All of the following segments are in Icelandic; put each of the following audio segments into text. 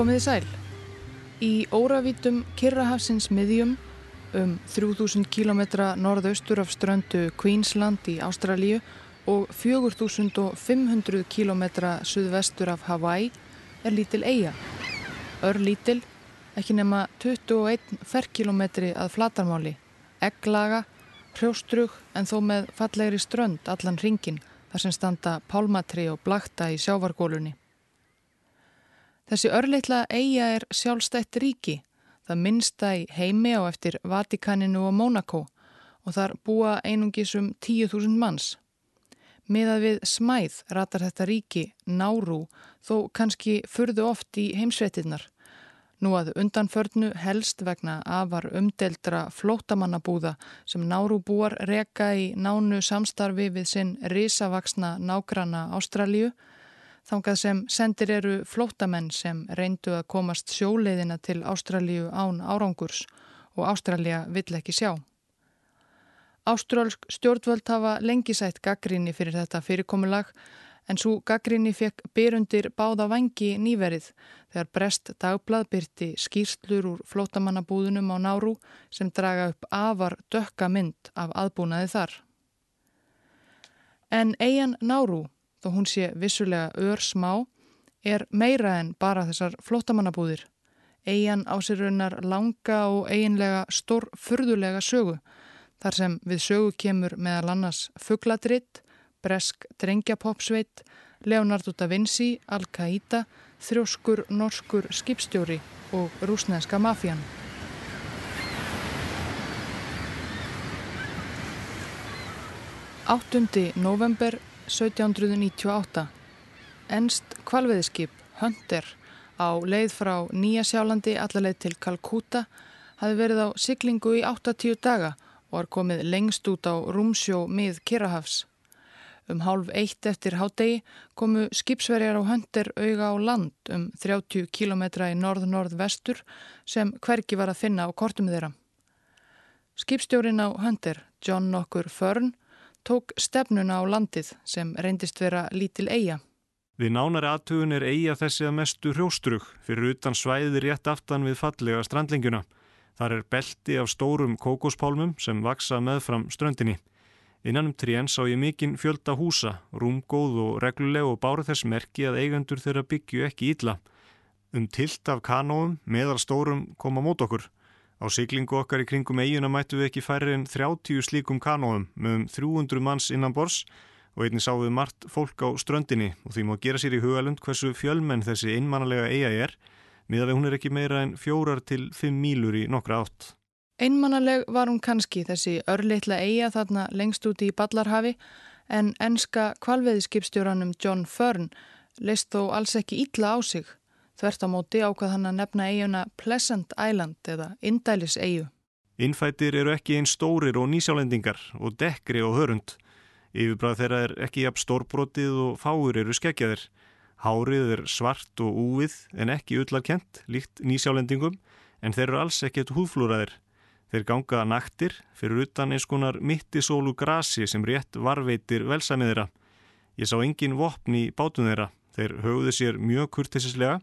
Komiði sæl. Í óravítum Kirrahafsins miðjum um 3000 km norðaustur af ströndu Queensland í Ástralíu og 4500 km suðvestur af Hawaii er lítil eiga. Ör lítil, ekki nema 21 ferkilometri að flatarmáli, egglaga, hrjóstrug en þó með fallegri strönd allan ringin þar sem standa pálmatri og blakta í sjávargólunni. Þessi örleitla eiga er sjálfstætt ríki, það minnsta í heimi á eftir Vatikaninu og Mónakó og þar búa einungis um 10.000 manns. Miðað við smæð ratar þetta ríki, Náru, þó kannski furðu oft í heimsveitinnar Nú að undanförnu helst vegna afar umdeldra flótamannabúða sem nárúbúar reka í nánu samstarfi við sinn risavaksna nágranna Ástralju, þangað sem sendir eru flótamenn sem reyndu að komast sjóleiðina til Ástralju án árangurs og Ástralja vill ekki sjá. Ástrálsk stjórnvöld hafa lengi sætt gaggrinni fyrir þetta fyrirkomulag en svo gaggrinni fekk byrundir báða vangi nýverið þegar Brest dagblad byrti skýrslur úr flótamannabúðunum á Náru sem draga upp afar dökka mynd af aðbúnaði þar. En eigin Náru, þó hún sé vissulega ör smá, er meira en bara þessar flótamannabúðir. Eigin á sér raunar langa og eiginlega stór furðulega sögu þar sem við sögu kemur meðal annars fuggladritt bresk drengjapopsveit, Leonardo da Vinci, Al-Qaida, þrjóskur norskur skipstjóri og rúsneska mafjan. Áttundi november 1798. Ennst kvalveðiskip Hunter á leið frá Nýjasjálandi allarleið til Kalkuta hafi verið á siglingu í 80 daga og var komið lengst út á Rúmsjó mið Kirrahafs. Um hálf eitt eftir hádegi komu skipsverjar á höndir auga á land um 30 km í norð-norð-vestur sem hverki var að finna á kortum þeirra. Skipstjórin á höndir, John Nokkur Fern, tók stefnuna á landið sem reyndist vera lítil eiga. Við nánari aðtugun er eiga þessi að mestu hrjóstrug fyrir utan svæði rétt aftan við fallega strandlinguna. Þar er belti af stórum kókospálmum sem vaksa meðfram ströndinni. Innan um trén sá ég mikinn fjölda húsa, rúmgóð og regluleg og bára þess merki að eigendur þeirra byggju ekki ítla. Um tilt af kanóum, meðal stórum, koma mót okkur. Á siglingu okkar í kringum eiguna mættu við ekki færri en 30 slíkum kanóum með um 300 manns innan bors og einnig sáum við margt fólk á ströndinni og því má gera sér í hugalund hversu fjölmenn þessi einmannalega eiga er, miða við hún er ekki meira en fjórar til fimm mílur í nokkra átt. Einmannaleg var hún kannski þessi örleitla eiga þarna lengst úti í Ballarhafi en enska kvalveðiskipstjóranum John Fern leist þó alls ekki ítla á sig. Þvert á móti ákvað hann að nefna eiguna Pleasant Island eða Indælis eigu. Innfættir eru ekki einn stórir og nýsjálendingar og dekkri og hörund. Yfirbræð þeirra er ekki jafn stórbrotið og fáur eru skeggjaðir. Hárið er svart og úvið en ekki ullarkent, líkt nýsjálendingum, en þeir eru alls ekkert húðflúraðir. Þeir gangaða naktir fyrir utan eins konar mittisólu grasi sem rétt varveitir velsæmið þeirra. Ég sá engin vopn í bátun þeirra. Þeir höfðu sér mjög kurtisislega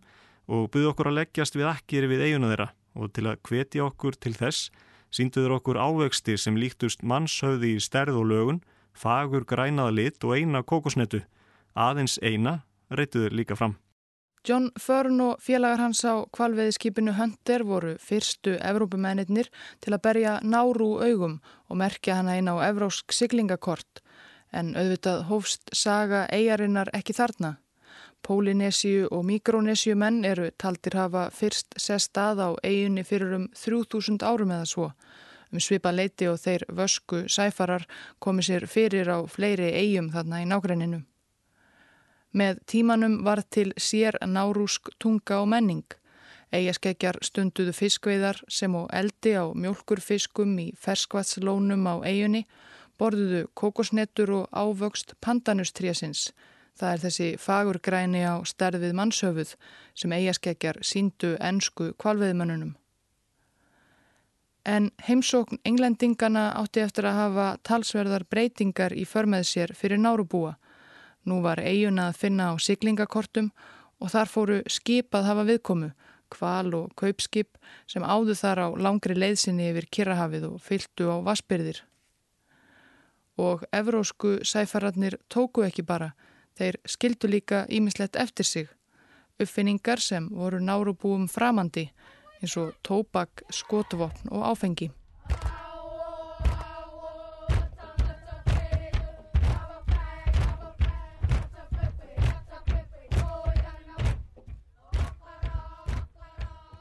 og byggðu okkur að leggjast við akkir við eiguna þeirra og til að hvetja okkur til þess sínduður okkur ávexti sem líktust mannshöfði í stærð og lögun, fagur grænaða lit og eina kokosnetu. Aðeins eina reytuður líka fram. John Fern og félagar hans á kvalveðiskipinu Hunter voru fyrstu Evrópumennir til að berja náru augum og merkja hana inn á evrósk siglingakort en auðvitað hófst saga eigarinnar ekki þarna. Pólinésiu og Mikronésiu menn eru taldir hafa fyrst sest að á eiginni fyrir um 3000 árum eða svo. Um svipa leiti og þeir vösku sæfarar komi sér fyrir á fleiri eigum þarna í nágrenninu. Með tímanum var til sér nárúsk tunga og menning. Eigaskeggjar stunduðu fiskveiðar sem á eldi á mjölkurfiskum í ferskvatslónum á eigunni, borðuðu kokosnettur og ávöxt pandanustriasins. Það er þessi fagurgræni á stærðið mannshöfuð sem eigaskeggjar síndu ennsku kvalveðmönnunum. En heimsókn englendingana átti eftir að hafa talsverðar breytingar í förmið sér fyrir nárubúa. Nú var eiguna að finna á siglingakortum og þar fóru skip að hafa viðkomu, kval og kaupskip sem áðu þar á langri leiðsinni yfir Kirrahafið og fylgtu á vassbyrðir. Og evrósku sæfararnir tóku ekki bara, þeir skildu líka ímislegt eftir sig. Uppfinningar sem voru nárubúum framandi eins og tóbak, skotvopn og áfengi.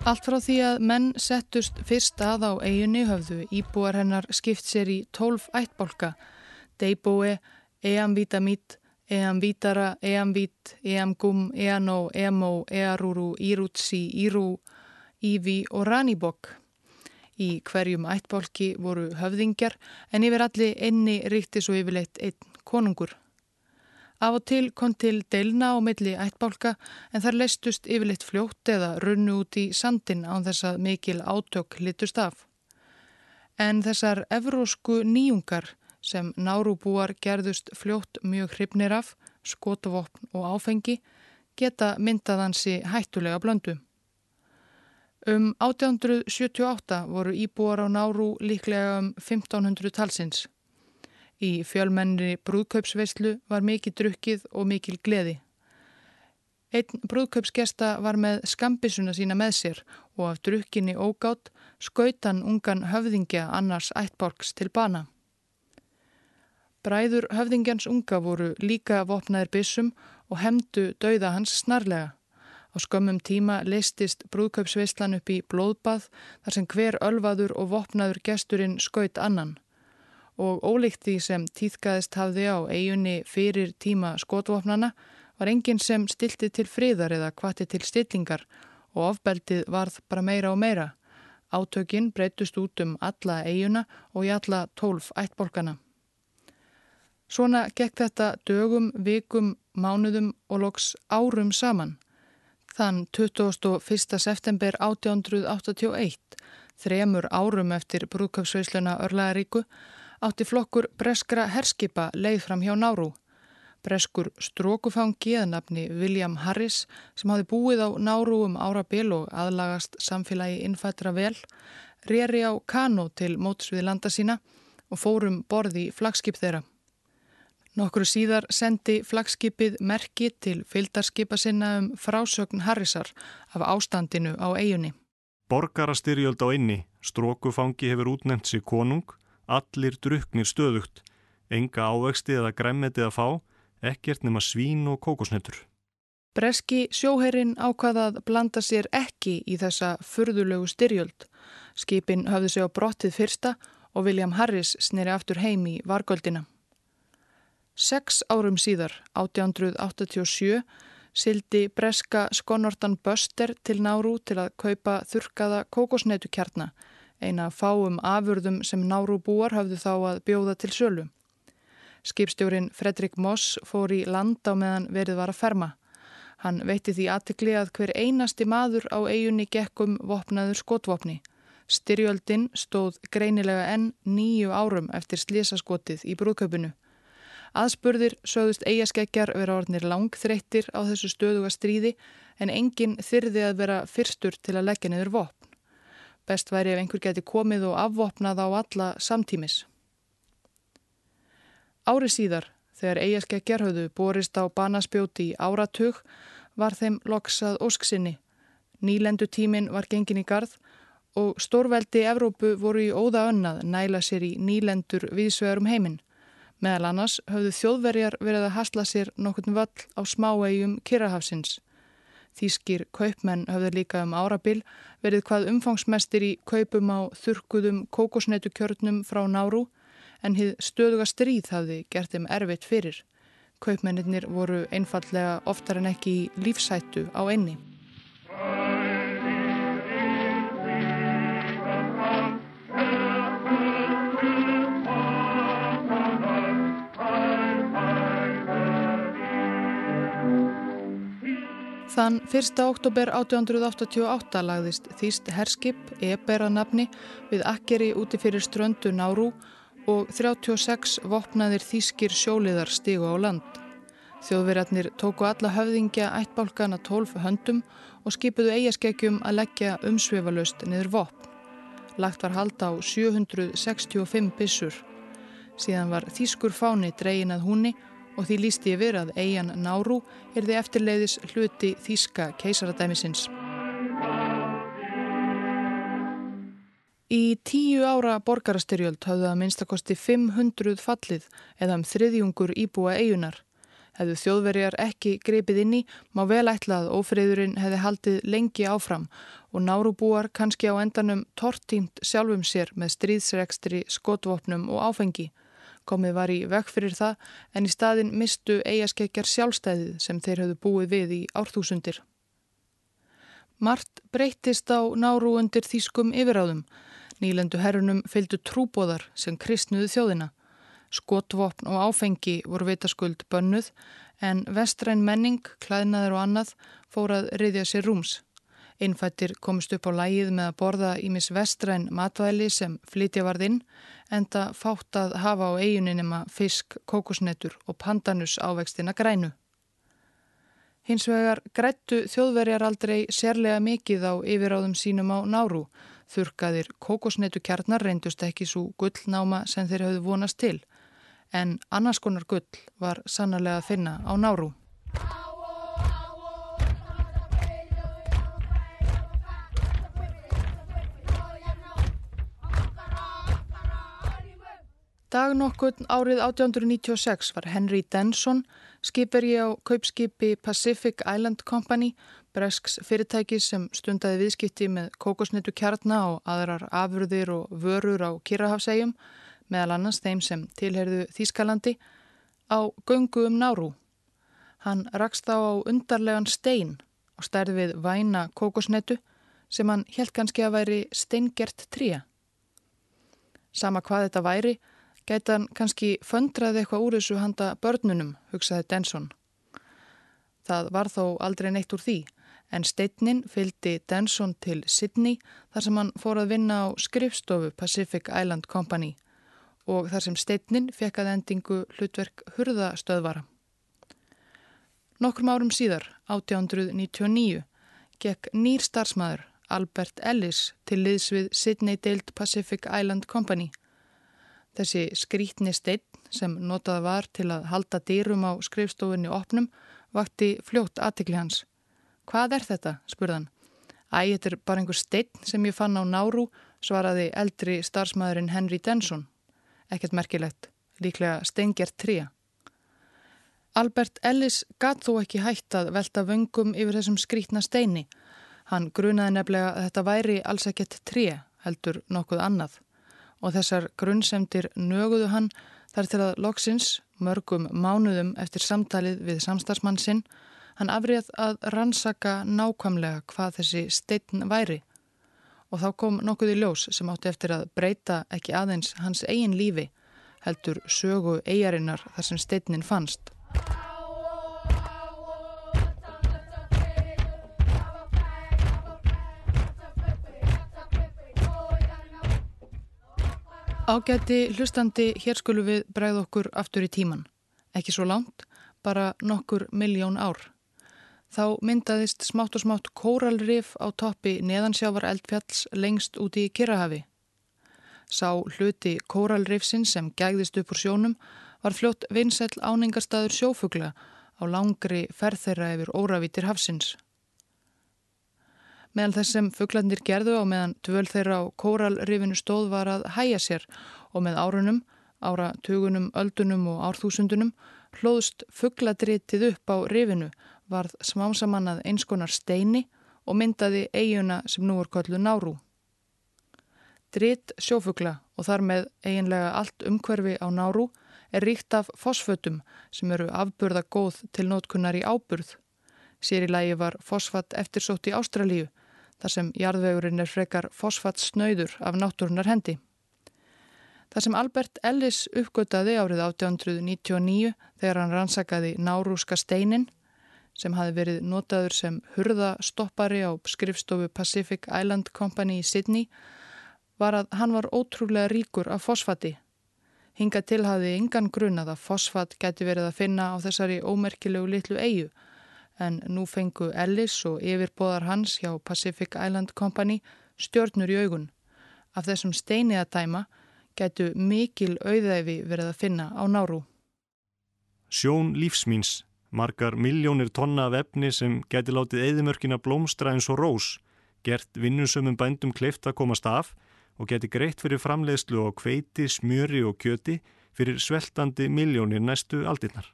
Allt frá því að menn settust fyrst að á eiginni höfðu íbúar hennar skipt sér í tólf ættbólka, Deiboe, Eamvitamít, Eamvítara, Eamvít, Eamgum, Eanó, Emó, Earúru, Írútsi, Írú, Ívi og Ranibok. Í hverjum ættbólki voru höfðingjar en yfir allir einni ríkti svo yfirleitt einn konungur. Af og til kom til deilna á milli ættbálka en þar leistust yfirleitt fljótt eða runnu út í sandin án þess að mikil átök litust af. En þessar evrósku nýjungar sem nárúbúar gerðust fljótt mjög hrifnir af, skotvopn og áfengi, geta myndaðansi hættulega blöndu. Um 1878 voru íbúar á nárú líklega um 1500 talsins. Í fjölmennri brúðkaupsveislu var mikið drukkið og mikil gleði. Einn brúðkaupsgesta var með skambisuna sína með sér og af drukkinni ógátt skautan ungan höfðingja annars ættborgs til bana. Bræður höfðingjans unga voru líka vopnaðir bissum og hemdu dauða hans snarlega. Á skömmum tíma leistist brúðkaupsveislan upp í blóðbað þar sem hver ölvaður og vopnaður gesturinn skaut annan og ólíkt því sem týðkaðist hafði á eigunni fyrir tíma skotvopnana var enginn sem stilti til friðar eða kvatti til stillingar og ofbeldið varð bara meira og meira. Átökinn breytust út um alla eiguna og í alla tólf ættbolkana. Svona gekk þetta dögum, vikum, mánuðum og loks árum saman. Þann 21. september 1881, þremur árum eftir brúðköpsveisluna Örlaðaríku, átti flokkur breskra herskipa leið fram hjá Nárú. Breskur strókufangi eða nafni William Harris sem hafi búið á Nárú um árabil og aðlagast samfélagi innfættra vel, reri á Kano til mótsviði landa sína og fórum borði flagskip þeirra. Nokkru síðar sendi flagskipið merki til fyldarskipa sinna um frásögn Harrisar af ástandinu á eigunni. Borgarastyrjöld á einni, strókufangi hefur útnefnt sér konung Allir druknir stöðugt, enga ávexti eða græmmeti að fá, ekkert nema svín og kókosnettur. Breski sjóherrin ákvaðað blanda sér ekki í þessa furðulegu styrjöld. Skipin höfði sig á brottið fyrsta og William Harris sneri aftur heim í vargöldina. Seks árum síðar, 1887, sildi breska skonortan Böster til Nárú til að kaupa þurkaða kókosnetukjarnar eina fáum afurðum sem náru búar hafðu þá að bjóða til sölu. Skipstjórin Fredrik Moss fór í land á meðan verið var að ferma. Hann veitti því aðtikli að hver einasti maður á eigunni gekkum vopnaður skotvopni. Styrjöldin stóð greinilega enn nýju árum eftir slísaskotið í brúðköpunu. Aðspurðir sögðust eigaskeggjar vera orðnir langþreyttir á þessu stöðuga stríði en enginn þyrði að vera fyrstur til að leggja niður vopn. Best væri ef einhver geti komið og afvopnað á alla samtímis. Ári síðar, þegar eigaskeggjar höfðu borist á banaspjóti í áratug, var þeim loksað ósksinni. Nýlendu tímin var gengin í gard og stórveldi Evrópu voru í óða önnað næla sér í nýlendur viðsvegarum heiminn. Meðal annars höfðu þjóðverjar verið að hasla sér nokkurn vall á smáegjum Kirrahafsins. Þýskir kaupmenn höfðu líka um árabil verið hvað umfangsmestir í kaupum á þurkuðum kókosnetukjörnum frá Náru en hið stöðuga stríð hafði gert þeim erfitt fyrir. Kaupmennir voru einfallega oftar en ekki í lífsættu á einni. Þann 1. oktober 1888 lagðist þýst herskip, Eber að nafni, við akkeri úti fyrir ströndu Nárú og 36 vopnaðir þýskir sjóliðar stígu á land. Þjóðverjarnir tóku alla höfðingja ættbálkana tólf höndum og skipuðu eigaskekkjum að leggja umsveifalust niður vopn. Lagt var halda á 765 bissur. Síðan var þýskur fáni dregin að húnni og því lísti yfir að eigan Náru er því eftirleiðis hluti þýska keisaradæmisins. Í tíu ára borgarastyrjöld hafðu að minnstakosti 500 fallið eða um þriðjungur íbúa eigunar. Hefðu þjóðverjar ekki grepið inn í, má vel ætla að ófriðurinn hefði haldið lengi áfram og nárubúar kannski á endanum tortínt sjálfum sér með stríðsrekstri, skotvopnum og áfengi. Komið var í vekk fyrir það en í staðin mistu eigaskekkjar sjálfstæðið sem þeir höfðu búið við í árþúsundir. Mart breytist á náru undir þýskum yfiráðum. Nýlendu herrunum fylgdu trúbóðar sem kristnuðu þjóðina. Skotvopn og áfengi voru vitaskuld bönnuð en vestræn menning, klæðnaður og annað fór að riðja sér rúms. Innfættir komist upp á lægið með að borða ímis vestræn matvæli sem flytja varð inn en það fátt að hafa á eiguninima fisk, kokosnetur og pandanus ávextina grænu. Hins vegar grættu þjóðverjar aldrei sérlega mikið á yfiráðum sínum á náru Þurkaðir kokosnetu kjarnar reyndust ekki svo gullnáma sem þeir hafðu vonast til en annars konar gull var sannarlega að finna á náru. Dag nokkurn árið 1896 var Henry Denson skiperi á kaupskipi Pacific Island Company Bresks fyrirtæki sem stundaði viðskipti með kokosnetu kjarna og aðrar afurðir og vörur á Kirrahafsegjum, meðal annars þeim sem tilherðu Þískalandi, á göngu um Náru. Hann rakst á undarlegan stein og stærði við væna kokosnetu sem hann helt kannski að væri steingert tríja. Sama hvað þetta væri, gæti hann kannski föndraði eitthvað úr þessu handa börnunum, hugsaði Denson. Það var þó aldrei neitt úr því en steitnin fylgdi Denson til Sydney þar sem hann fór að vinna á skrifstofu Pacific Island Company og þar sem steitnin fekk að endingu hlutverk hurðastöðvara. Nokkrum árum síðar, 1899, gekk nýr starfsmæður Albert Ellis til liðs við Sydney Deild Pacific Island Company. Þessi skrítni steitn sem notað var til að halda dýrum á skrifstofunni opnum vakti fljótt aðtikli hans. Hvað er þetta? spurðan. Æ, þetta er bara einhver steinn sem ég fann á Náru, svaraði eldri starfsmæðurinn Henry Denson. Ekkert merkilegt, líklega steingert tríja. Albert Ellis gatt þó ekki hægt að velta vöngum yfir þessum skrítna steini. Hann grunaði nefnilega að þetta væri alls ekkert tríja, heldur nokkuð annað. Og þessar grunnsemdir nöguðu hann þar til að loksins, mörgum mánuðum eftir samtalið við samstagsmann sinn, Hann afrið að rannsaka nákvæmlega hvað þessi steitn væri og þá kom nokkuð í ljós sem átti eftir að breyta ekki aðeins hans eigin lífi heldur sögu eigarinnar þar sem steitnin fannst. Ágæti hlustandi, hér skulum við bregða okkur aftur í tíman. Ekki svo langt, bara nokkur miljón ár. Þá myndaðist smátt og smátt kóralrif á toppi neðansjávar eldfjalls lengst úti í Kirrahafi. Sá hluti kóralrifsin sem gægðist upp úr sjónum var fljótt vinsell áningarstaður sjófugla á langri ferðherra yfir óravítir hafsins. Meðal þess sem fuglandir gerðu á meðan dvöl þeirra á kóralrifinu stóð var að hæja sér og með árunum, ára tugunum, öldunum og árþúsundunum hlóðst fugladritið upp á rifinu varð smámsamannað einskonar steini og myndaði eiguna sem nú er köllu Nárú. Dritt sjófugla og þar með eiginlega allt umhverfi á Nárú er ríkt af fosfötum sem eru afburða góð til nótkunnar í áburð. Sér í lagi var fosfat eftirsótt í Ástralíu þar sem jarðvegurinn er frekar fosfat snöyður af náttúrunar hendi. Það sem Albert Ellis uppgötaði árið 1899 þegar hann rannsakaði nárúska steinin sem hafi verið notaður sem hurðastoppari á skrifstofu Pacific Island Company í Sydney var að hann var ótrúlega ríkur af fosfati. Hinga til hafði yngan grunað að fosfat geti verið að finna á þessari ómerkilegu litlu eigu en nú fengu Ellis og yfirbóðar hans hjá Pacific Island Company stjórnur í augun. Af þessum steini að dæma getu mikil auðæfi verið að finna á náru. Sjón lífsmýns, margar miljónir tonna af efni sem geti látið eðimörkina blómstra eins og rós, gert vinnusumum bændum kleift að komast af og geti greitt fyrir framleiðslu á kveiti, smjöri og kjöti fyrir sveltandi miljónir næstu aldirnar.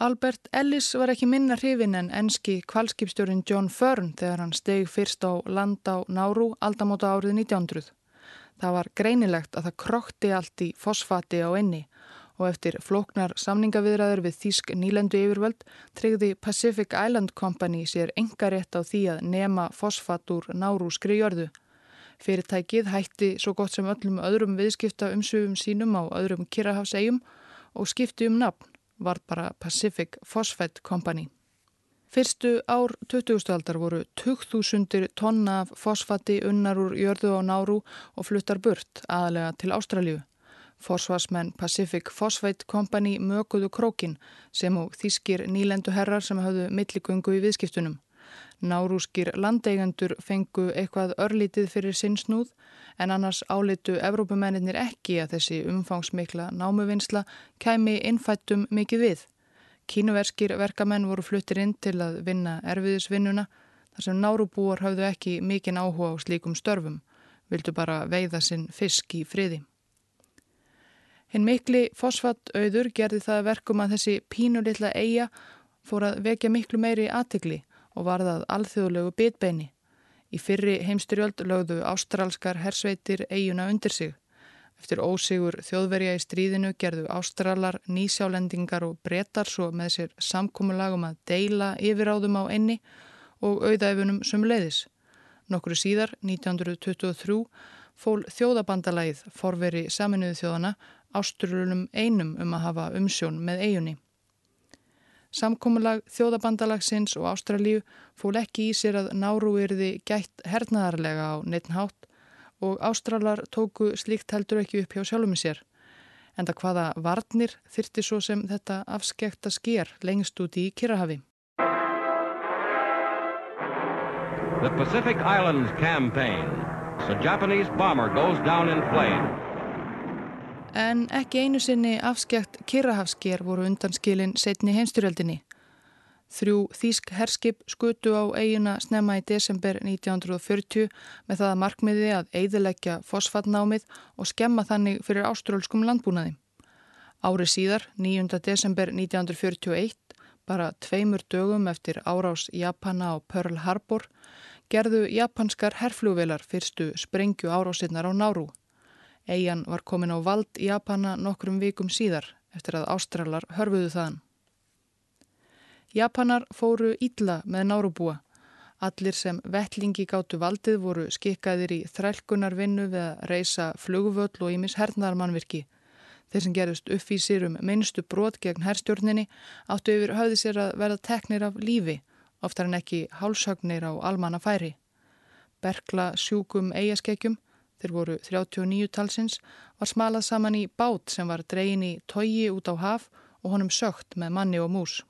Albert Ellis var ekki minna hrifin en enski kvalskipstjórin John Fern þegar hann steg fyrst á land á Náru aldamóta árið 1900. Það var greinilegt að það krokti allt í fosfati á enni og eftir flóknar samningaviðræður við Þísk nýlendu yfirvöld tryggði Pacific Island Company sér engarétt á því að nema fosfat úr nárúskri jörðu. Fyrirtækið hætti svo gott sem öllum öðrum viðskipta umsöfum sínum á öðrum Kirrahafsegjum og skipti um nafn var bara Pacific Phosphate Company. Fyrstu ár 20. aldar voru 2000 tonna af fosfati unnar úr jörðu á náru og fluttar burt aðalega til Ástralju. Forsvarsmenn Pacific Phosphate Company möguðu krókin sem og þýskir nýlendu herrar sem hafðu milligöngu í viðskiptunum. Nárúskir landeigandur fengu eitthvað örlítið fyrir sinnsnúð en annars álitu Evrópumennir ekki að þessi umfangsmikla námuvinnsla kæmi innfættum mikið við. Kínuverskir verkamenn voru fluttir inn til að vinna erfiðisvinnuna þar sem nárúbúar hafðu ekki mikinn áhuga á slíkum störfum, vildu bara veiða sinn fisk í friði. Hinn mikli fosfatauður gerði það verkum að þessi pínulitla eiga fór að vekja miklu meiri aðtegli og varðað alþjóðlegu bitbeini. Í fyrri heimstyrjöld lögðu ástralskar hersveitir eiguna undir sig. Eftir ósigur þjóðverja í stríðinu gerðu ástralar, nýsjálendingar og brettar svo með sér samkómulagum að deila yfiráðum á enni og auðæfunum sem leiðis. Nokkru síðar, 1923, fól þjóðabandalagið forveri saminuðu þjóðana ástrulunum einum um að hafa umsjón með eigunni. Samkómulag þjóðabandalagsins og Ástralíu fól ekki í sér að náruirði gætt hernaðarlega á neittnhátt og Ástralar tóku slíkt heldur ekki upp hjá sjálfum sér. En það hvaða varnir þyrti svo sem þetta afskekta sker lengst út í Kirrahafi. The Pacific Islands Campaign. A Japanese bomber goes down in flames. En ekki einu sinni afskjagt Kirrahafsker voru undanskilin setni heimstyrjöldinni. Þrjú þýsk herskip skutu á eiguna snemma í desember 1940 með það að markmiði að eiðileggja fosfatnámið og skemma þannig fyrir ástrálskum landbúnaði. Ári síðar, 9. desember 1941, bara tveimur dögum eftir árás Japana á Pearl Harbor, gerðu japanskar herflúvelar fyrstu sprengju árásinnar á Náru. Eian var komin á vald í Japana nokkrum vikum síðar eftir að Ástralar hörfuðu þaðan. Japanar fóru ítla með nárubúa. Allir sem vettlingi gáttu valdið voru skikkaðir í þrælkunarvinnu við að reysa flugvöll og ímis hernaðarmannvirki. Þeir sem gerðust uppvísir um minnstu brot gegn herstjórninni áttu yfir höfði sér að verða teknir af lífi, oftar en ekki hálshagnir á almanna færi. Berkla sjúkum eigaskekkjum þeir voru 39 talsins, var smalað saman í bát sem var dregin í togi út á haf og honum sögt með manni og mús.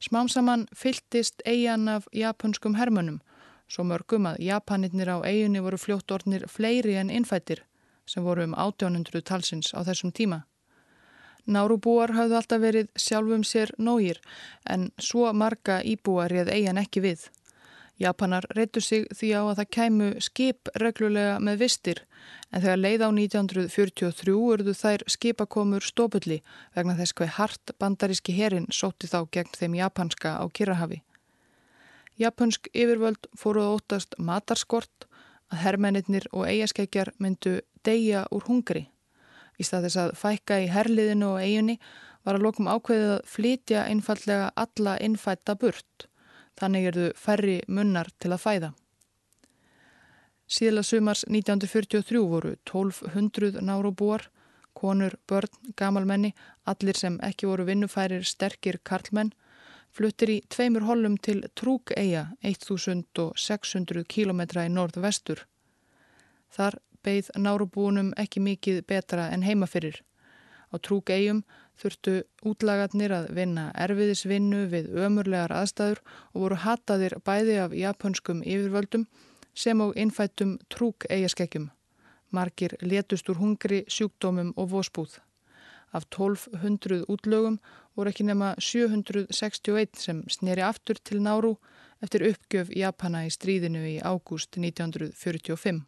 Smám saman fylltist eigan af japanskum hermönum, svo mörgum að japanirnir á eiginni voru fljótt ornir fleiri en innfættir sem voru um 1800 talsins á þessum tíma. Nárubúar hafðu alltaf verið sjálfum sér nógir en svo marga íbúar réð eigan ekki við. Japanar reytu sig því á að það kæmu skip reglulega með vistir en þegar leið á 1943 urðu þær skipakomur stópulli vegna þess hver hart bandaríski herin sótti þá gegn þeim japanska á Kirrahafi. Japansk yfirvöld fóruð óttast matarskort að herrmennir og eigaskeggjar myndu deyja úr hungri. Í stað þess að fækka í herliðinu og eiginni var að lokum ákveðið að flytja einfallega alla innfætta burt. Þannig erðu færri munnar til að fæða. Síðla sumars 1943 voru 1200 nárubúar, konur, börn, gamalmenni, allir sem ekki voru vinnufærir sterkir karlmenn, fluttir í tveimur hollum til Trúk-eia 1600 km í norð-vestur. Þar beigð nárubúnum ekki mikið betra en heima fyrir. Á trúk eigum þurftu útlagarnir að vinna erfiðisvinnu við ömurlegar aðstæður og voru hataðir bæði af japanskum yfirvöldum sem og innfættum trúk eigaskekkjum. Margir letust úr hungri, sjúkdómum og vósbúð. Af 1200 útlögum voru ekki nema 761 sem sneri aftur til Náru eftir uppgjöf Japana í stríðinu í ágúst 1945.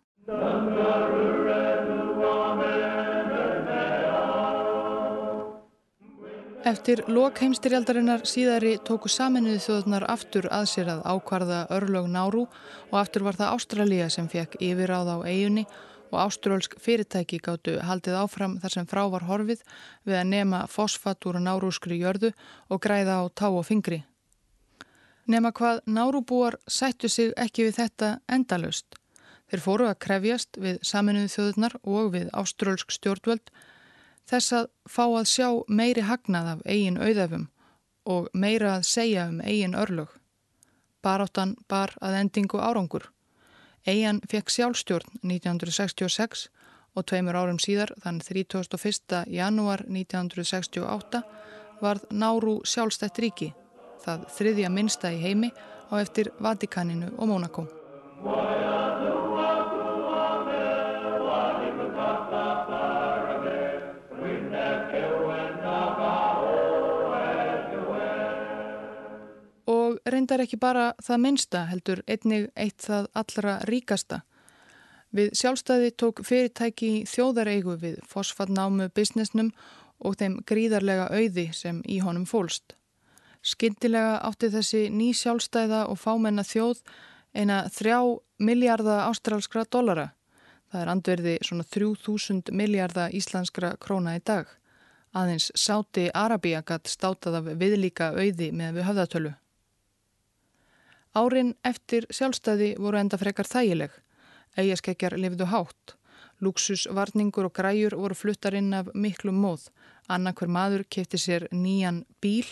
Eftir lok heimstyrjaldarinnar síðari tóku saminuði þjóðunar aftur að sér að ákvarða örlög Náru og aftur var það Ástralja sem fekk yfiráð á eigunni og ástrálsk fyrirtæki gáttu haldið áfram þar sem frá var horfið við að nema fosfat úr nárúskri jörðu og græða á tá og fingri. Nema hvað nárúbúar sættu sig ekki við þetta endalust. Þeir fóru að krefjast við saminuði þjóðunar og við ástrálsk stjórnvöld þess að fá að sjá meiri hagnað af eigin auðefum og meira að segja um eigin örlög. Baráttan bar að endingu árangur. Eigin fekk sjálfstjórn 1966 og tveimur árum síðar, þann 31. janúar 1968, varð Náru sjálfstætt ríki, það þriðja minnsta í heimi á eftir Vatikaninu og Mónakó. Reyndar ekki bara það minnsta heldur einnig eitt það allra ríkasta. Við sjálfstæði tók fyrirtæki þjóðareigu við fosfatnámu businessnum og þeim gríðarlega auði sem í honum fólst. Skyndilega átti þessi ný sjálfstæða og fámenna þjóð eina þrjá miljarda ástrálskra dollara. Það er andverði svona 3000 miljarda íslenskra króna í dag. Aðeins sáti Arabíak að státað af viðlíka auði með við höfðatölu. Árin eftir sjálfstæði voru enda frekar þægileg. Ægjaskekjar lifðu hátt. Luxus, varningur og græjur voru fluttar inn af miklum móð. Annarkver maður kefti sér nýjan bíl,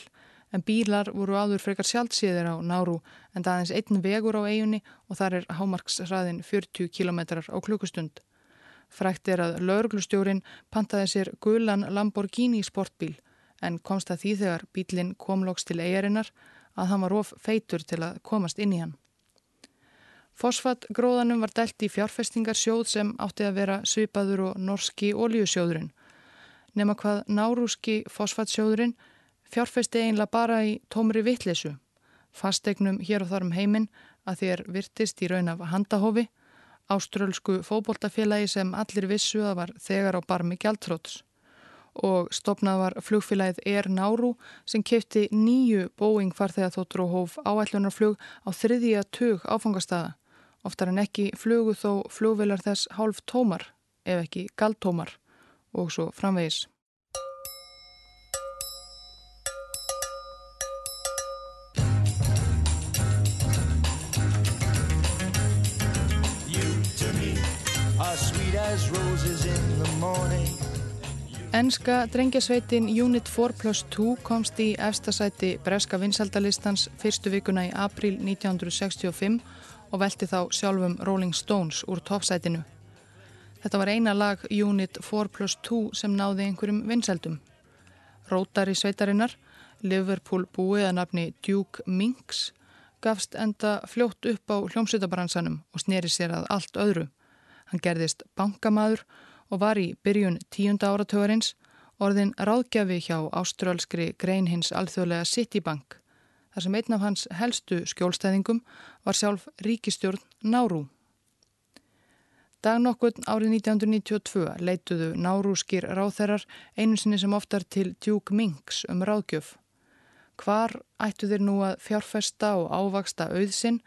en bílar voru áður frekar sjálfsíðir á Náru en það aðeins einn vegur á eigunni og þar er hámarksraðin 40 km á klukkustund. Frækt er að lauruglustjórin pantaði sér gulan Lamborghini sportbíl en komst að því þegar bílinn komlóks til eigarinnar að hann var of feitur til að komast inn í hann. Fosfatgróðanum var dælt í fjárfestingarsjóð sem átti að vera svipaður og norski óljusjóðurinn. Nefna hvað nárúski fosfatsjóðurinn fjárfesti einlega bara í tómri vittlesu, fastegnum hér og þar um heiminn að þér virtist í raun af handahófi, áströlsku fóboltafélagi sem allir vissu að var þegar á barmi gjaldtróts og stopnað var flugfélagið Air Nauru sem kefti nýju Boeing farþegaþóttur og hóf áætlunarflug á þriðja tug áfangastada. Oftar en ekki flugu þó flugvelar þess hálf tómar, ef ekki galtómar og svo framvegis. You to me are sweet as roses in the morning Ennska drengjasveitin Unit 4 plus 2 komst í efstasæti breska vinsaldalistans fyrstu vikuna í april 1965 og velti þá sjálfum Rolling Stones úr toppsætinu. Þetta var eina lag Unit 4 plus 2 sem náði einhverjum vinsaldum. Rótari sveitarinnar, Liverpool búið að nafni Duke Minks, gafst enda fljótt upp á hljómsveitabransanum og sneri sér að allt öðru. Hann gerðist bankamaður og var í byrjun tíunda áratögarins orðin ráðgjafi hjá ástrálskri grein hins alþjóðlega Citibank þar sem einn af hans helstu skjólstæðingum var sjálf ríkistjórn Náru. Dag nokkur árið 1992 leituðu nárúskir ráþerrar einu sinni sem oftar til Duke Minks um ráðgjöf. Hvar ættu þeir nú að fjárfesta og ávaksta auðsinn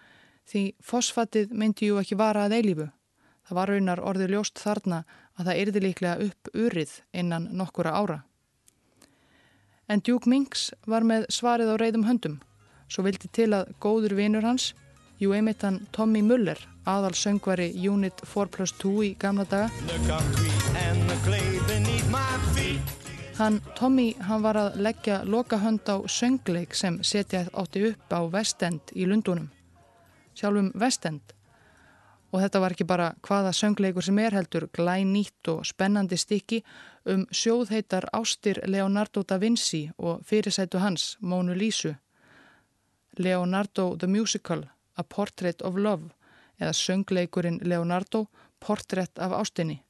því fosfatið myndi ju ekki vara að eilífu. Það var raunar orði ljóst þarna að það yrði líklega upp urið innan nokkura ára. En Duke Minks var með svarið á reyðum höndum. Svo vildi til að góður vinur hans, jú einmitt hann Tommy Muller, aðal söngvari Unit 4 plus 2 í gamla daga. Hann Tommy, hann var að leggja loka hönd á söngleik sem setja átti upp á Vestend í Lundunum. Sjálfum Vestend Og þetta var ekki bara hvaða söngleikur sem er heldur glæn nýtt og spennandi stykki um sjóðheitar ástir Leonardo da Vinci og fyrirsætu hans, Mónu Lísu. Leonardo the Musical, A Portrait of Love eða söngleikurinn Leonardo, Portrait af ástinni.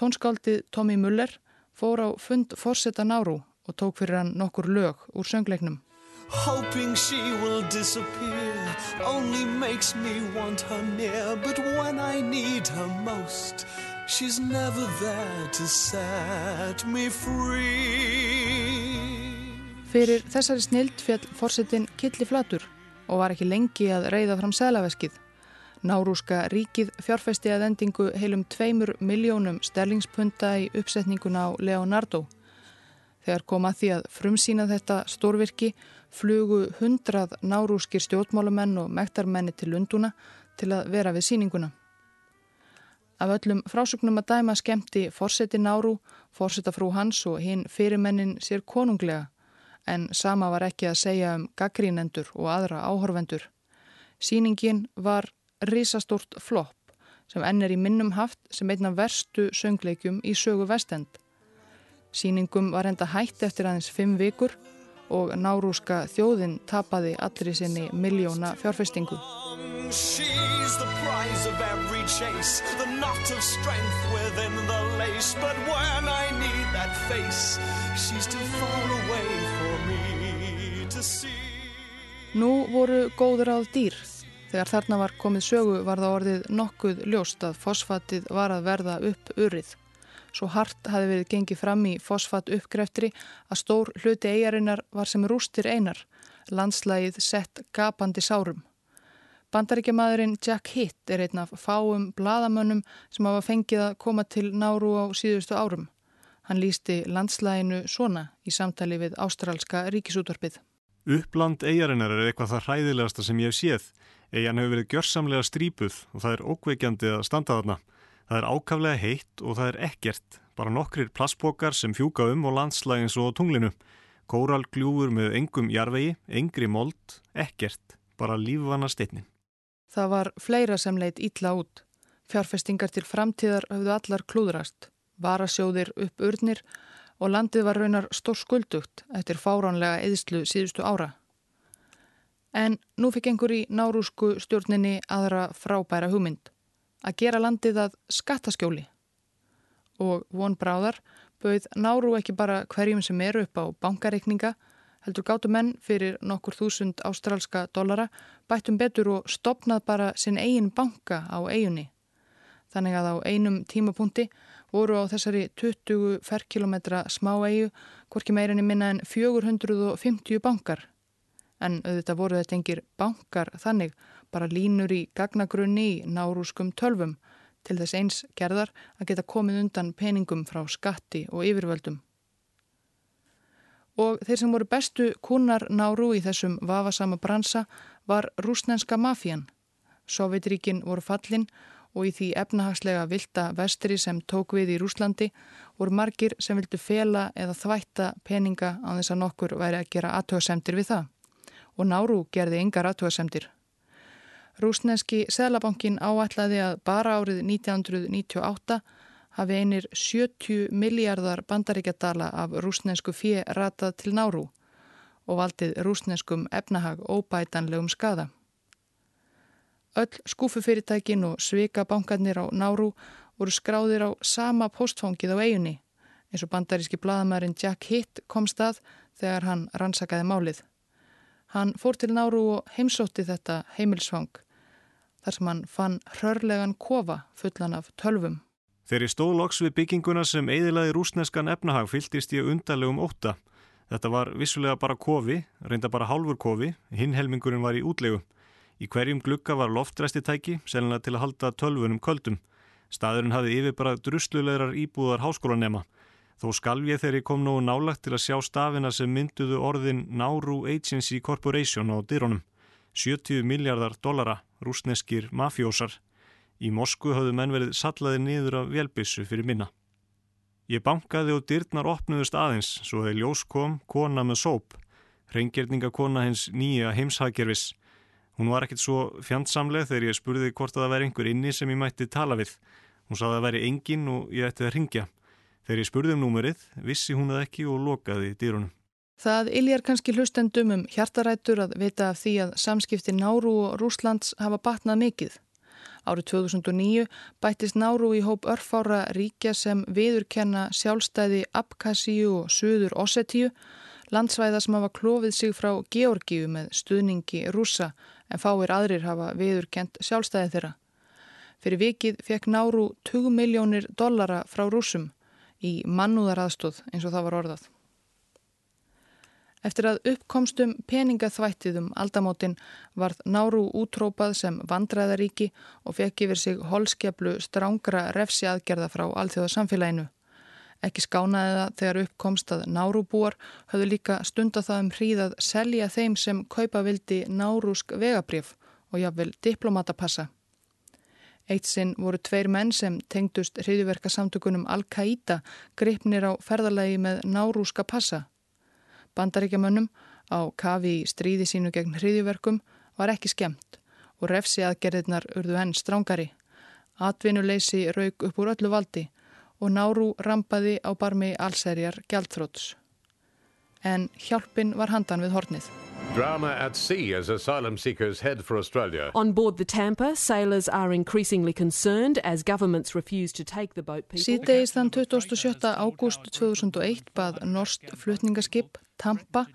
Tónskáldið Tommy Muller fór á fund Forsetta Náru og tók fyrir hann nokkur lög úr söngleiknum. Hoping she will disappear Only makes me want her near But when I need her most She's never there to set me free Fyrir þessari snild fjall fórsetin Killi Flatur og var ekki lengi að reyða fram selaveskið. Nárúska ríkið fjárfæsti að endingu heilum tveimur miljónum sterlingspunta í uppsetninguna á Leonardo. Þegar kom að því að frumsýna þetta stórvirki flugu hundrað nárúskir stjórnmálumenn og mektarmenni til Lunduna til að vera við síninguna. Af öllum frásögnum að dæma skemmti fórseti Nárú, fórseta frú hans og hinn fyrirmennin sér konunglega en sama var ekki að segja um gaggrínendur og aðra áhorfendur. Sýningin var risastort flopp sem enn er í minnum haft sem einna verstu söngleikjum í sögu vestend. Sýningum var enda hætt eftir aðeins fimm vikur og nárúska þjóðin tapaði allri sinni miljóna fjárfestingu. Nú voru góður áð dýr. Þegar þarna var komið sögu var það orðið nokkuð ljóst að fosfatið var að verða upp urið Svo hart hafi verið gengið fram í fosfat uppgreftri að stór hluti eigarinnar var sem rústir einar, landslægið sett gapandi sárum. Bandaríkjamaðurinn Jack Hitt er einn af fáum bladamönnum sem hafa fengið að koma til náru á síðustu árum. Hann lísti landslæginu svona í samtali við Ástrálska ríkisútvarpið. Uppland eigarinnar er eitthvað það hræðilegasta sem ég hef séð. Eigan hefur verið gjörsamlega strípuð og það er ókveikjandi að standa þarna. Það er ákaflega heitt og það er ekkert, bara nokkrir plassbókar sem fjúka um og landslægins og tunglinu. Kóralgljúfur með engum jarvegi, engri mold, ekkert, bara lífvana steitnin. Það var fleira sem leitt ítla út. Fjárfestingar til framtíðar höfðu allar klúðrast, varasjóðir upp urnir og landið var raunar stór skuldugt eftir fáránlega eðslu síðustu ára. En nú fikk einhver í nárúsku stjórninni aðra frábæra hugmynd að gera landið að skattaskjóli og von bráðar bauð náru ekki bara hverjum sem eru upp á bankareikninga heldur gáttu menn fyrir nokkur þúsund ástrálska dollara bættum betur og stopnað bara sinn eigin banka á eigunni. Þannig að á einum tímapunkti voru á þessari 20 ferkilometra smá eigu hvorki meirinni minna en 450 bankar. En auðvitað voru þetta engir bankar þannig bara línur í gagnagrunni í nárúskum tölvum til þess eins gerðar að geta komið undan peningum frá skatti og yfirvöldum. Og þeir sem voru bestu kunar náru í þessum vafasama bransa var rúsnenska mafían. Sovjetríkin voru fallin og í því efnahagslega vilda vestri sem tók við í Rúslandi voru margir sem vildu fela eða þvætta peninga á þess að nokkur væri að gera aðtöðasemtir við það. Og náru gerði yngar aðtöðasemtir. Rúsneski Sælabankin áætlaði að bara árið 1998 hafi einir 70 miljardar bandaríkjadala af rúsnesku fjö ratað til náru og valdið rúsneskum efnahag óbætanlegum skada. Öll skúfufyrirtækin og svika bankarnir á náru voru skráðir á sama postfóngið á eiginni eins og bandaríski bladamærin Jack Hitt kom stað þegar hann rannsakaði málið. Hann fór til náru og heimsótti þetta heimilsfang þar sem hann fann hrörlegan kofa fullan af tölvum. Þegar ég stóð loks við bygginguna sem eidilaði rúsneskan efnahag fylgist ég undarlegum óta. Þetta var vissulega bara kofi, reynda bara hálfur kofi, hinn helmingurinn var í útlegu. Í hverjum glukka var loftræstitæki, selina til að halda tölvunum köldum. Staðurinn hafði yfir bara druslulegar íbúðar háskólanema. Þó skalv ég þegar ég kom nógu nálagt til að sjá stafina sem mynduðu orðin Nauru Agency Corporation á dyrunum. 70 miljardar dollara rúsneskir mafjósar. Í Mosku hafðu menn verið sallaði niður af velbissu fyrir minna. Ég bankaði og dyrnar opnuðust aðeins svo þegar ljós kom kona með sóp, reyngjörningakona hins nýja heimshagerfis. Hún var ekkert svo fjandsamleg þegar ég spurði hvort að það væri einhver inni sem ég mætti tala við. Hún saði að það væri engin og ég ætti að ringja. Þegar ég spurði um númerið, vissi hún það ekki og lokaði dýrunum. Það iljar kannski hlustendum um hjartarættur að vita af því að samskipti Náru og Rúslands hafa batnað mikið. Árið 2009 bættist Náru í hóp örfára ríkja sem viðurkenna sjálfstæði Abkhazíu og Suður Ossetíu, landsvæða sem hafa klófið sig frá Georgíu með stuðningi rúsa en fáir aðrir hafa viðurkent sjálfstæði þeirra. Fyrir vikið fekk Náru 20 miljónir dollara frá rúsum í mannúðaraðstóð eins og það var orðað. Eftir að uppkomstum peningaþvættiðum aldamótin varð Náru útrópað sem vandræðaríki og fekk yfir sig holskeplu strángra refsi aðgerða frá alþjóðasamfélaginu. Ekki skánaði það þegar uppkomst að Nárubúar höfðu líka stunda það um hríðað selja þeim sem kaupa vildi nárúsk vegabrif og jáfnvel diplomatapassa. Eitt sinn voru tveir menn sem tengdust hriðiverkasamtökunum Al-Qaida gripnir á ferðalagi með nárúska passa Bandaríkjamönnum á kafi í stríði sínu gegn hriðiverkum var ekki skemmt og refsi aðgerðirnar urðu henn strángari. Atvinnuleysi raug upp úr öllu valdi og Náru rampaði á barmi allserjar gjaldþróts. En hjálpin var handan við hornið. Drama at sea as asylum seekers head for Australia. On board the Tampa, sailors are increasingly concerned as governments refuse to take the boat people. Síðdeis þann 27. ágúst 2001 bað Norst flutningaskip Tampa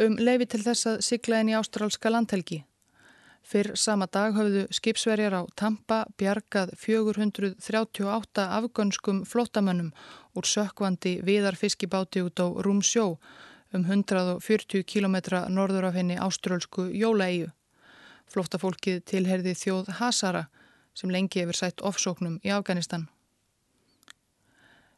um leifi til þess að sigla inn í ástrálska landhelgi. Fyrr sama dag höfðu skipsverjar á Tampa bjargað 438 afgönskum flottamönnum úr sökvandi viðar fiskibáti út á Rúmsjó um 140 km norður af henni ástrálsku Jólaeiu. Flottafólkið tilherði þjóð Hazara sem lengi hefur sætt ofsóknum í Afganistan.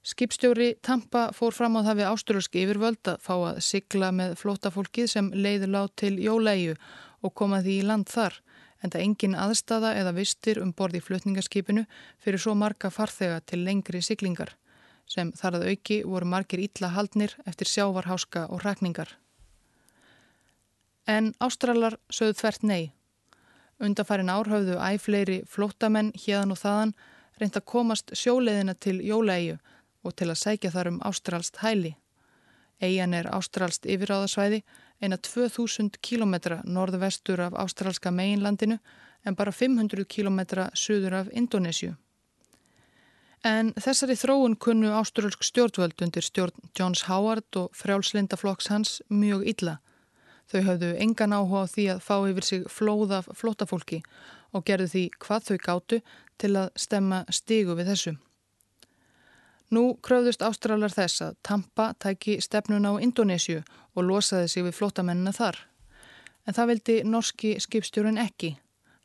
Skipstjóri Tampa fór fram á það við áströlski yfirvöld að fá að sigla með flótafólkið sem leiður lág til jólæju og koma því í land þar en það engin aðstafa eða vistir um borði flutningaskipinu fyrir svo marga farþega til lengri siglingar sem þar að auki voru margir ítla haldnir eftir sjávarháska og rækningar. En ástralar sögðu þvert nei. Undarfærin ár höfðu æfleiri flótamenn hérðan og þaðan reynd að komast sjóleðina til jólæju og til að sækja þar um ástralst hæli. Eian er ástralst yfiráðasvæði eina 2000 km norðvestur af ástralska meginlandinu en bara 500 km suður af Indonésiu. En þessari þróun kunnu ástralsk stjórnvöld undir stjórn Johns Howard og frjálslindaflokks hans mjög illa. Þau hafðu engan áhuga á því að fá yfir sig flóða flótafólki og gerðu því hvað þau gáttu til að stemma stígu við þessu. Nú kröðust ástralar þess að Tampa tæki stefnun á Indonésiu og losaði sig við flottamennina þar. En það vildi norski skipstjórun ekki.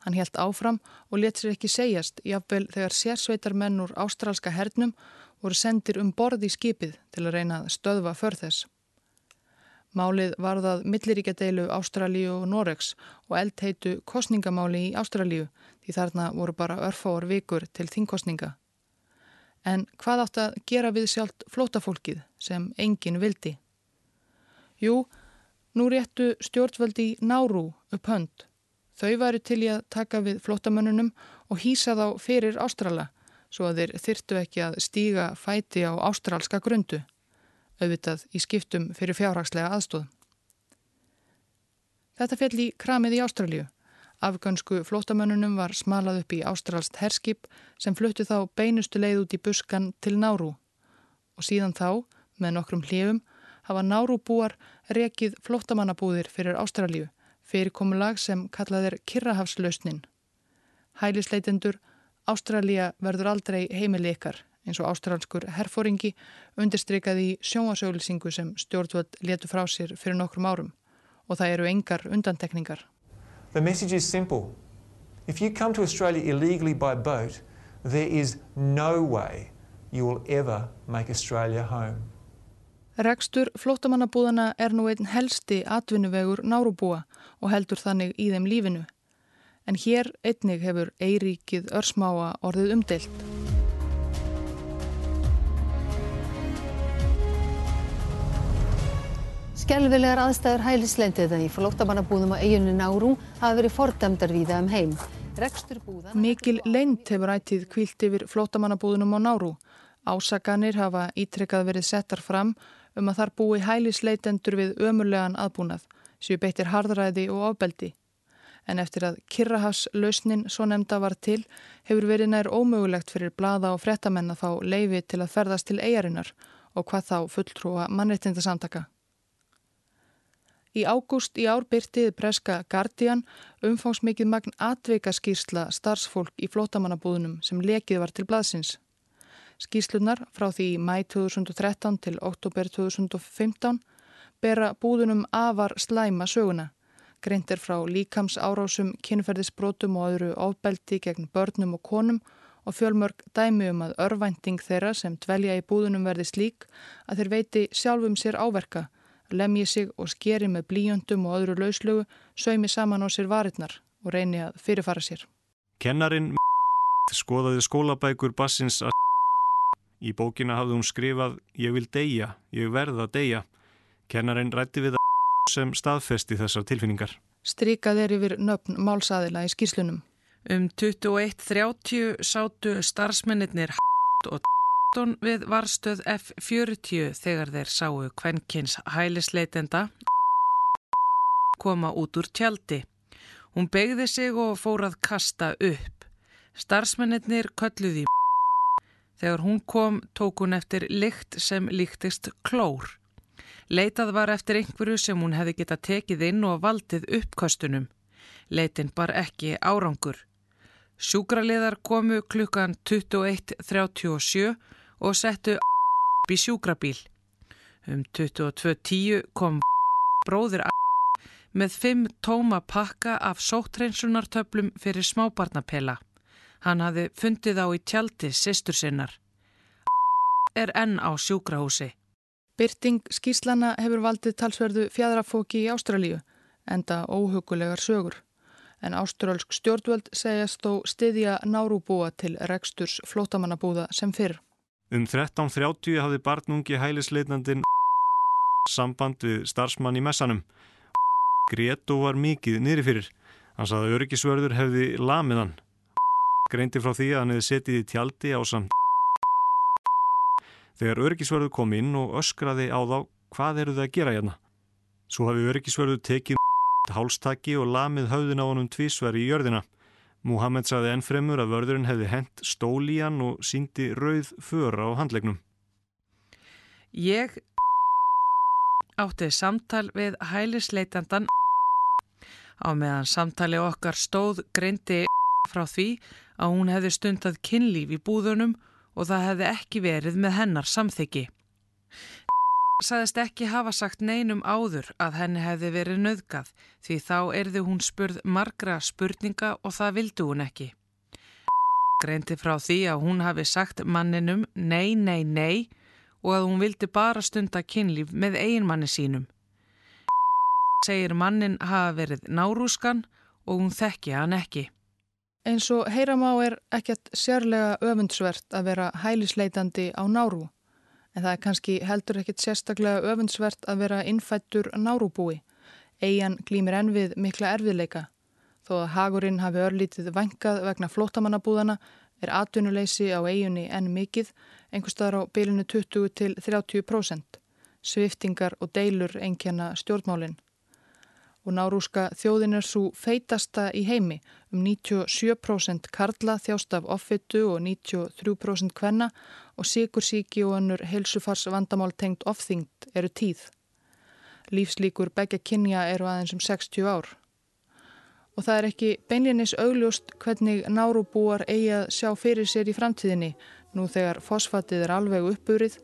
Hann helt áfram og let sér ekki segjast jáfnvel þegar sérsveitarmenn úr ástralska hernum voru sendir um borð í skipið til að reyna að stöðva för þess. Málið varðað milliríkjadeilu Ástralíu og Noregs og eldheitu kostningamáli í Ástralíu því þarna voru bara örfáar vikur til þingkostninga. En hvað átt að gera við sjálft flótafólkið sem enginn vildi? Jú, nú réttu stjórnvöldi Náru upp hönd. Þau væri til í að taka við flótamönnunum og hýsa þá fyrir Ástrala svo að þeir þyrtu ekki að stíga fæti á ástralska grundu, auðvitað í skiptum fyrir fjárhagslega aðstóð. Þetta fell í kramið í Ástralju. Afgönsku flótamönnunum var smalað upp í ástralst herskip sem fluttu þá beinustu leið út í buskan til Náru. Og síðan þá, með nokkrum hlifum, hafa Náru búar rekið flótamannabúðir fyrir Ástralju, fyrirkomulag sem kallaðir Kirrahafslausnin. Hælisleitendur, Ástralja verður aldrei heimili ykkar, eins og ástralskur herfóringi undirstrykaði í sjónasauðlisingu sem stjórnvöld letu frá sér fyrir nokkrum árum og það eru engar undantekningar. The message is simple. If you come to Australia illegally by boat, there is no way you will ever make Australia home. Rekstur flótamannabúðana er nú einn helsti atvinnuvegur nárubúa og heldur þannig í þeim lífinu. En hér einnig hefur Eiríkið Örsmáa orðið umdelt. Skelvilegar aðstæður hælisleindið í flóttamannabúðum á eiginni Nárú hafa verið fordæmdar víða um heim. Mikil leint hefur ættið kvílt yfir flóttamannabúðunum á Nárú. Ásaganir hafa ítrekkað verið settar fram um að þar búi hælisleitendur við ömurlegan aðbúnað, séu beittir hardræði og ofbeldi. En eftir að Kirrahafs-lausnin svo nefnda var til, hefur verið nær ómögulegt fyrir blada og frettamenn að fá leifi til að ferðast til eigarinnar og hvað þá fulltrúa mannreitindasamtaka. Í ágúst í ár byrtið preska Guardian umfangsmikið magn atveika skýrsla starfsfólk í flótamannabúðunum sem lekið var til blaðsins. Skýrslunar frá því mæ 2013 til oktober 2015 bera búðunum afar slæma söguna. Greint er frá líkams árásum, kynferðisbrótum og öðru ofbeldi gegn börnum og konum og fjölmörg dæmi um að örvænting þeirra sem dvelja í búðunum verði slík að þeir veiti sjálfum sér áverka, lemji sig og skeri með blíjöndum og öðru lauslögu, sögmi saman á sér varirnar og reyni að fyrirfara sér. Kennarin skoðaði skólabækur bassins að í bókina hafði hún skrifað Ég vil deyja, ég verða deyja. Kennarin rætti við að sem staðfesti þessar tilfinningar. Strykað er yfir nöfn málsaðila í skýrslunum. Um 21.30 sátu starfsmennir og við varstöð F40 þegar þeir sáu kvenkins hælisleitenda koma út úr tjaldi. Hún begði sig og fór að kasta upp. Starfsmennir kölluði Þegar hún kom tók hún eftir lykt sem líktist klór. Leitað var eftir einhverju sem hún hefði geta tekið inn og valdið uppkostunum. Leitin bar ekki árangur. Sjúkraliðar komu klukkan 21.37 og settu í sjúkrabíl. Um 22.10 kom bróðir með fimm tóma pakka af sóttreinsunartöflum fyrir smábarnapela. Hann hafði fundið á í tjaldi sýstur sinnar. Er enn á sjúkrahúsi. Byrting skýrslana hefur valdið talsverðu fjadrafóki í Ástralíu, enda óhugulegar sögur en ástrálsk stjórnvöld segjast þó styðja nárúbúa til reksturs flótamannabúða sem fyrr. Um 13.30 hafði barnungi hælisleitnandin samband við starfsmann í messanum. Gretu var mikið niður fyrir. Hann saði að öryggisvörður hefði lamið hann. Greindi frá því að hann hefði setið í tjaldi á samt. Þegar öryggisvörður kom inn og öskraði á þá hvað eru þau að gera hérna. Svo hafi öryggisvörður tekið hálstaki og lamið höfðin á honum tvísver í jörðina. Muhammed saði ennfremur að vörðurinn hefði hent stól í hann og síndi rauð föra á handlegnum. Ég átti samtal við hælisleitandan á meðan samtali okkar stóð greindi frá því að hún hefði stundað kynlíf í búðunum og það hefði ekki verið með hennar samþyggi saðist ekki hafa sagt neinum áður að henni hefði verið nöðgað því þá erði hún spurð margra spurninga og það vildu hún ekki. Greindi frá því að hún hafi sagt manninum nei, nei, nei og að hún vildi bara stunda kynlíf með eiginmanni sínum. Segir mannin hafa verið nárúskan og hún þekki hann ekki. Eins og heyramá er ekkert sérlega öfundsvert að vera hælisleitandi á nárú en það er kannski heldur ekkit sérstaklega öfundsvert að vera innfættur nárúbúi. Eian glýmir enn við mikla erfiðleika. Þó að hagurinn hafi örlítið vangað vegna flótamannabúðana er atvinnuleysi á eigunni enn mikið, einhverstaðar á bylinu 20 til 30%. Sviftingar og deilur einkjana stjórnmálinn og nárúska þjóðin er svo feitasta í heimi um 97% karla þjást af offittu og 93% kvenna og sikursíki og önnur helsufars vandamál tengt ofþyngd eru tíð. Lífslíkur begja kynja eru aðeins um 60 ár. Og það er ekki beinlinis augljóst hvernig nárúbúar eigi að sjá fyrir sér í framtíðinni nú þegar fosfatið er alveg uppburið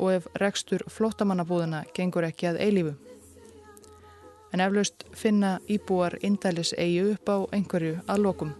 og ef rekstur flottamannabúðina gengur ekki að eilífu en eflaust finna íbúar indælis eigu upp á einhverju að lokum.